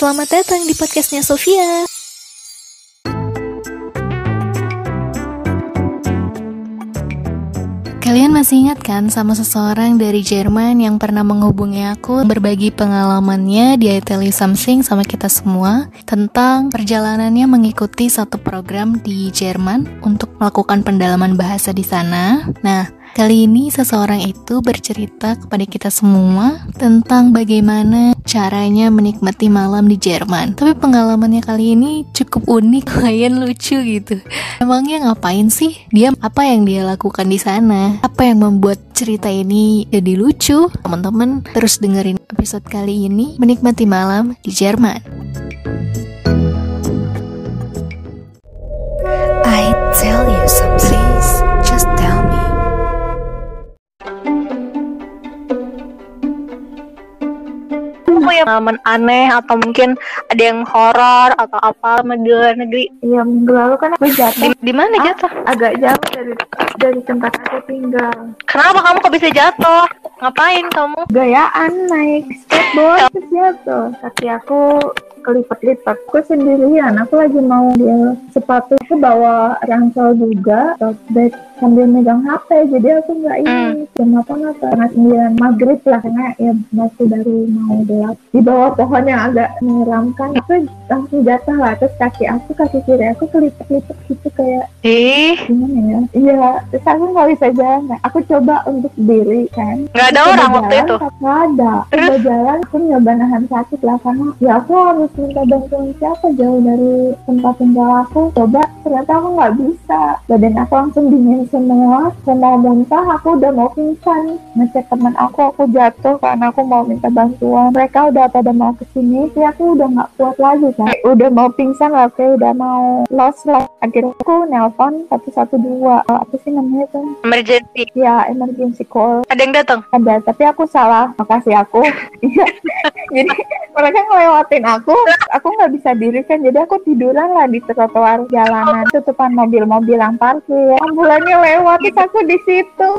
Selamat datang di podcastnya Sofia. Kalian masih ingat kan sama seseorang dari Jerman yang pernah menghubungi aku berbagi pengalamannya di Italy Something sama kita semua tentang perjalanannya mengikuti satu program di Jerman untuk melakukan pendalaman bahasa di sana. Nah, Kali ini seseorang itu bercerita kepada kita semua tentang bagaimana caranya menikmati malam di Jerman. Tapi pengalamannya kali ini cukup unik, lumayan lucu gitu. Emangnya ngapain sih? Dia apa yang dia lakukan di sana? Apa yang membuat cerita ini jadi lucu? Teman-teman terus dengerin episode kali ini menikmati malam di Jerman. Punya pengalaman aneh atau mungkin ada yang horor atau apa sama di luar negeri? Iya minggu lalu kan aku jatuh Di, mana Ah, jatuh? agak jauh dari dari tempat aku tinggal. Kenapa kamu kok bisa jatuh? Ngapain kamu? Gayaan naik skateboard terus jatuh. Kaki aku kelipet-lipet. Aku sendirian. Aku lagi mau dia sepatu. Aku bawa ransel juga, tote bag sambil megang HP. Jadi aku nggak ini jam apa ngapa Setengah sembilan maghrib lah karena ya masih baru mau gelap. Di bawah pohon yang agak menyeramkan. Aku langsung jatuh lah. Terus kaki aku kaki kiri aku kelipet-lipet gitu kayak Ih, gimana ya? Iya, terus aku nggak bisa jalan. Nah, Aku coba untuk berdiri kan. nggak ada Coba orang waktu jalan, itu. Nggak ada. Coba jalan, aku nyoba nahan sakit lah karena ya aku harus minta bantuan siapa jauh dari tempat tinggal aku. Coba ternyata aku nggak bisa. Badan aku langsung dingin semua. Saya mau muntah, aku udah mau pingsan. Ngecek teman aku, aku jatuh karena aku mau minta bantuan. Mereka udah pada mau ke sini, sih aku udah nggak kuat lagi kan. Udah mau pingsan lah, kayak udah mau lost lah. Akhirnya aku nelpon 112. Apa sih namanya tuh? Emergency. Ya, emergency call Ada yang datang? ada tapi aku salah makasih aku Iya. jadi mereka ngelewatin aku aku nggak bisa diri kan jadi aku tiduran lah di trotoar jalanan tutupan mobil-mobil yang parkir ambulannya lewat terus aku di situ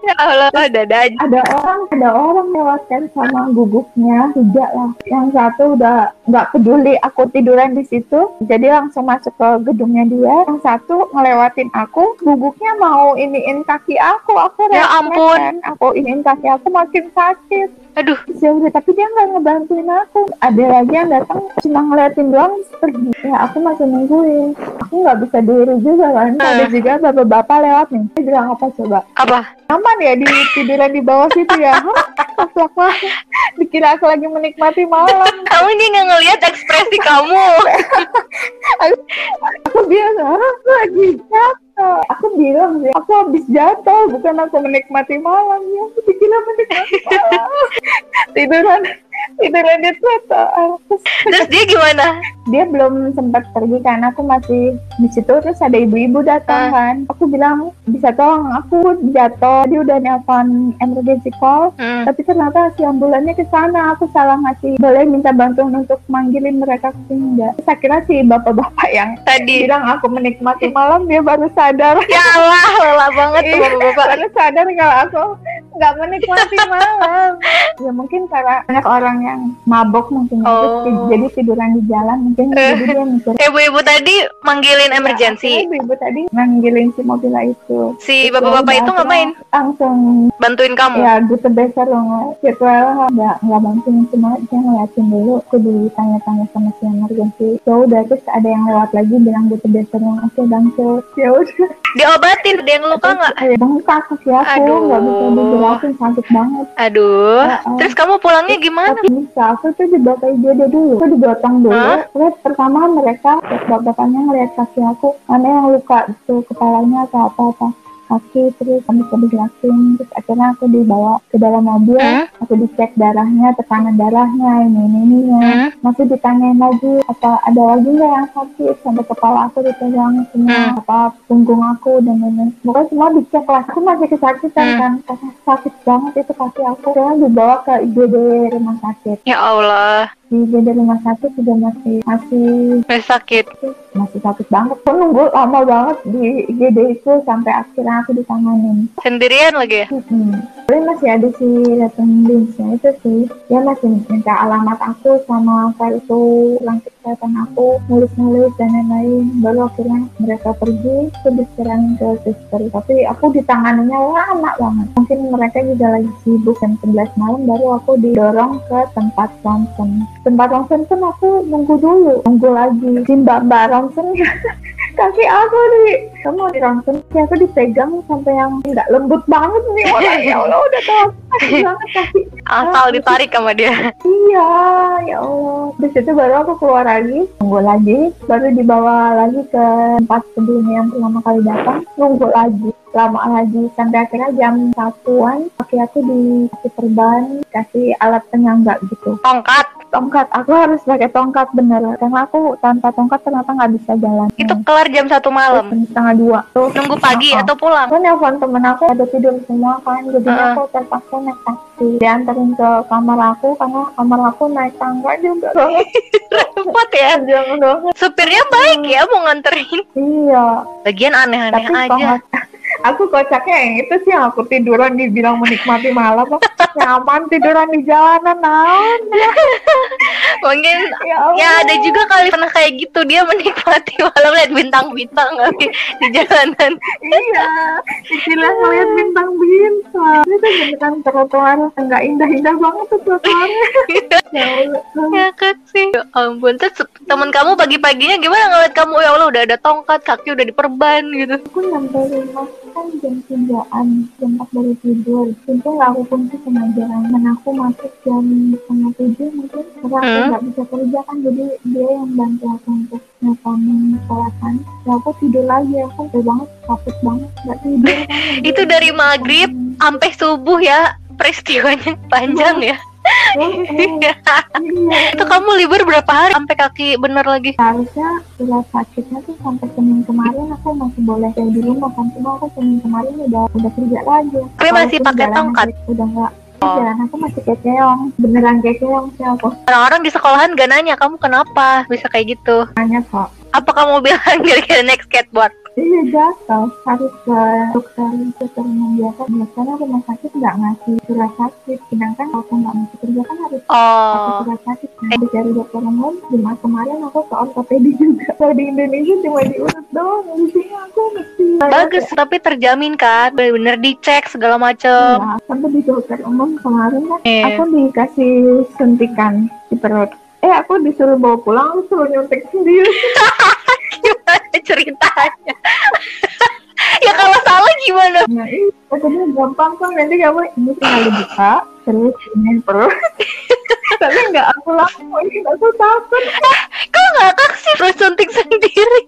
Ya Allah, ada ada aja. ada orang ada orang lewat kan sama gugupnya tiga lah yang satu udah nggak peduli aku tiduran di situ jadi langsung masuk ke gedungnya dia yang satu ngelewatin aku gugupnya mau iniin kaki aku aku Ya ampun. kan. aku iniin kaki aku makin sakit Aduh, ya udah tapi dia nggak ngebantuin aku. Ada lagi yang datang cuma ngeliatin doang pergi. Ya aku masih nungguin. Aku nggak bisa diri juga kan. Ada juga bapak-bapak lewat nih. Dia bilang apa coba? Apa? aman ya di tiduran di bawah situ ya? Goblok banget. dikira aku lagi menikmati malam. Kamu ini nggak ngelihat ekspresi kamu. aku bilang "Hah? aku lagi jatuh aku bilang sih aku habis jatuh bukan aku menikmati malam. Ya aku dikira menikmati malam? Tiduran tiduran di trotoar terus dia gimana? dia belum sempat pergi karena aku masih di situ terus ada ibu-ibu datang kan aku bilang bisa tolong aku jatuh dia udah nelpon emergency call Hmm. tapi ternyata si ambulannya ke sana aku salah ngasih boleh minta bantuan untuk manggilin mereka ke sini enggak terus akhirnya si bapak-bapak yang Tadi. bilang aku menikmati malam dia baru sadar Ya Allah, lelah banget tuh Iya, bapak-bapak. baru sadar kalau aku nggak menikmati malam ya mungkin karena banyak orang yang mabok mungkin ya. Terus Oh. ti- jadi tiduran di jalan mungkin jadi dia mikir Ibu-ibu tadi manggilin Ya, emergency. ibu-ibu tadi manggilin si mobil itu Si bapak-bapak ya itu ngapain? langsung Bantuin kamu? ya gitu besar dong virtual nggak nggak bantuin cuma dia ngeliatin dulu aku ditanya-tanya sama si emergency ya udah terus ada yang lewat lagi bilang gitu besar dong oke bangkit ya udah Diobatin, ada yang luka nggak? Eh, bengkak kaki aku Aduh. nggak bisa dijelasin sakit banget Aduh. Ya, oh. Terus kamu pulangnya gimana? Tapi bisa, aku tuh dibawa ke IGD dulu. Aku digotong dulu. Hah? Terus pertama mereka, bapak-bapaknya ngeliat kaki aku. Mana yang luka gitu, kepalanya atau apa-apa. Kaki, terus kami bisa dijelasin. Terus akhirnya aku dibawa ke dalam mobil. Hmm? Aku dicek darahnya, tekanan darahnya, ini, ini, ini. Hmm? Masih ditanyain lagi, apa ada lagi nggak yang sakit? Sampai kepala aku dipegang semua, Hmm. apa punggung aku dan lain-lain. Pokoknya semua dicek lah. Aku masih kesakitan Hmm. kan, karena sakit banget itu kaki aku. Saya dibawa ke IGD rumah sakit. Ya Allah. Di beda rumah sakit juga masih masih Masih sakit. masih sakit banget. Aku nunggu lama banget di IGD itu sampai akhirnya aku ditanganin. Sendirian lagi ya? Hmm. Tapi masih ada si binsnya itu sih. Dia masih minta alamat aku sama kartu langkah kesehatan aku, nulis-nulis dan lain-lain. Baru akhirnya mereka pergi, aku diserahin ke suster. Tapi aku ditanganinya lama banget. Mungkin mereka juga lagi sibuk jam 11 malam baru aku didorong ke tempat ronsen. Tempat ronsen pun aku nunggu dulu, nunggu lagi. Si mbak-mbak ronsen kaki aku di kamu di ronsen kaki aku dipegang sampai yang nggak lembut banget nih. Orang ya Allah udah tahu. Banget kaki Asal ditarik sama dia. iya ya Allah. Di situ baru aku keluar lagi. Nunggu lagi. Baru dibawa lagi ke tempat sebelumnya yang pertama kali datang. Nunggu lagi. Lama lagi. Sampai akhirnya jam satuan kaki aku dikasih perban kasih alat penyangga gitu. Tongkat. tongkat. Aku harus pakai tongkat bener. Karena aku tanpa tongkat ternyata nggak bisa jalan. Itu kelar jam satu malam. Jam setengah dua Tuh, Nunggu pagi uh-uh. atau pulang? aku nelfon temen aku ada tidur semua kan jadinya Heeh. aku terpaksa naik taksi diantarin ke kamar aku karena kamar aku naik tangga juga Repot ya. banget Supirnya baik ya mau nganterin. iya Bagian aneh-aneh aja. Aku kocaknya yang itu sih yang aku tiduran dibilang menikmati malam nyaman tiduran di jalanan naon Mungkin ya Allah. ya ada juga kali pernah kayak gitu dia menikmati malam lihat bintang-bintang kali di jalanan. iya istilah ngeliat bintang-bintang itu beneran trotoar nggak indah-indah banget tuh trotoarnya ya ya kan sih. Ya ampun. Terus teman kamu pagi-paginya gimana ngeliat kamu ya Allah udah ada tongkat, kaki udah diperban gitu. aku nyampe rumah kan jam tigaan jam empat baru tidur. Itu nggak aku kunci sengaja dan aku masuk jam setengah tujuh mungkin karena aku Hmm. nggak bisa kerja kan jadi dia yang bantu aku untuk nelfonin sekolahan ya aku tidur lagi aku capek banget capek banget nggak tidur kan. Itu dari maghrib sampai subuh ya peristiwanya panjang ya. Iya Itu kamu libur berapa hari sampai kaki bener lagi? harusnya setelah sakitnya tuh sampai senin kemarin aku masih boleh kayak di rumah kan cuma aku senin kemarin udah udah kerja lagi Tapi masih pakai tongkat? udah enggak Oh. jalan aku masih kayak keong beneran kayak keong sih aku Orang-orang di sekolahan gak nanya kamu kenapa bisa kayak gitu. nanya kok Apa kamu bilang gara-gara naik skateboard? Iya jatuh harus ke dokter dokter yang biasa. Biasanya rumah sakit nggak ngasih surat sakit. Sedangkan kalau aku nggak masih kerja kan harus Oh, surat sakit. Nah, dari dokter umum cuma kemarin aku ke ortopedi juga. Kalau di Indonesia cuma diurut doang. Di sini aku mesti bagus tapi terjamin kan, bener-bener dicek segala macem. Iya, sampai di dokter umum kemarin kan Iya. aku dikasih suntikan di perut. Eh aku disuruh bawa pulang, aku suruh nyuntik sendiri. Gimana ceritanya? ya kalau salah gimana? Ini katanya gampang kok nanti kamu ini tinggal dibuka terus ini perut. Tapi nggak aku lakuin, aku takut. Ngakak sih terus suntik sendiri?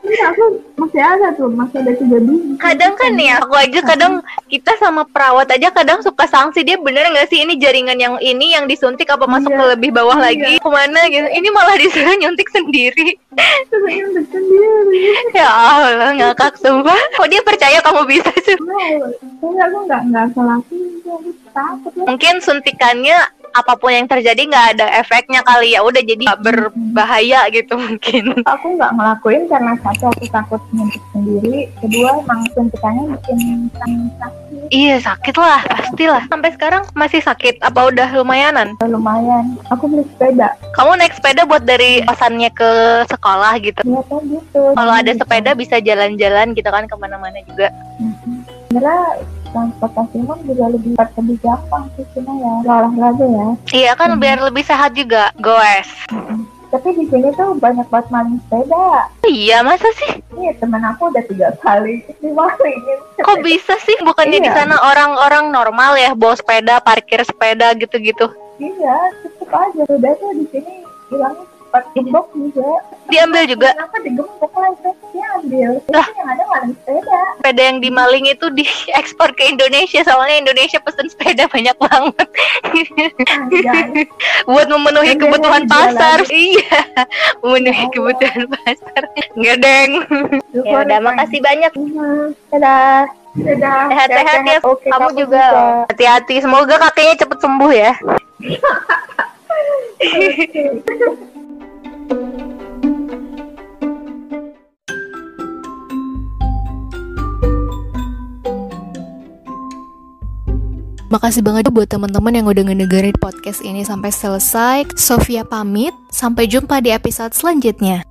Ini aku masih ada tuh, masih ada tiga biji. Kadang kan nih aku aja kadang kita sama perawat aja kadang suka sanksi dia bener nggak sih ini jaringan yang ini yang disuntik apa masuk Iya. ke lebih bawah Iya. lagi ke mana gitu ini malah disuruh nyuntik sendiri Terus nyuntik sendiri. ya Allah ngakak sumpah kok dia percaya kamu bisa sih aku nggak nggak aku lakuin, aku takut lah. mungkin suntikannya apa pun yang terjadi nggak ada efeknya kali. Ya udah jadi berbahaya gitu mungkin. Aku nggak ngelakuin karena satu aku takut nyuntik sendiri. Kedua emang suntikannya bikin sakit. Iya sakit lah pastilah. Sampai sekarang masih sakit apa udah lumayanan? Lumayan. Aku beli sepeda. Kamu naik sepeda buat dari kosannya ke sekolah gitu? Ya kan gitu. Kalau ada sepeda bisa jalan-jalan gitu kan ke mana-mana juga transportasi umum juga lebih lebih gampang sih cuma ya olahraga ya. Iya kan Hmm. biar lebih sehat juga goes. Tapi di sini tuh banyak banget maling sepeda. Iya masa sih? Iya temen aku udah tiga kali dimalingin kok bisa sih? Bukannya di Iya. sana orang-orang normal ya bawa sepeda parkir sepeda gitu-gitu? Iya cukup aja. Udah tuh di sini hilangnya cepat gembok juga. Diambil juga? Kenapa digembok lah itu? Diambil Lah. itu yang ada maling sepeda. Sepeda yang dimaling itu diekspor ke Indonesia. Soalnya Indonesia pesen sepeda banyak banget. Buat memenuhi Yang kebutuhan pasar. Iya. Memenuhi Ya Allah. kebutuhan pasar. Nggak deng ya udah makasih banyak. Mhm. dadah. Dadah. sehat-sehat ya. Oke, kamu juga. hati-hati. Semoga kakinya cepet sembuh ya Makasih banget buat teman-teman yang udah ngedengerin podcast ini sampai selesai. Sofia pamit, sampai jumpa di episode selanjutnya.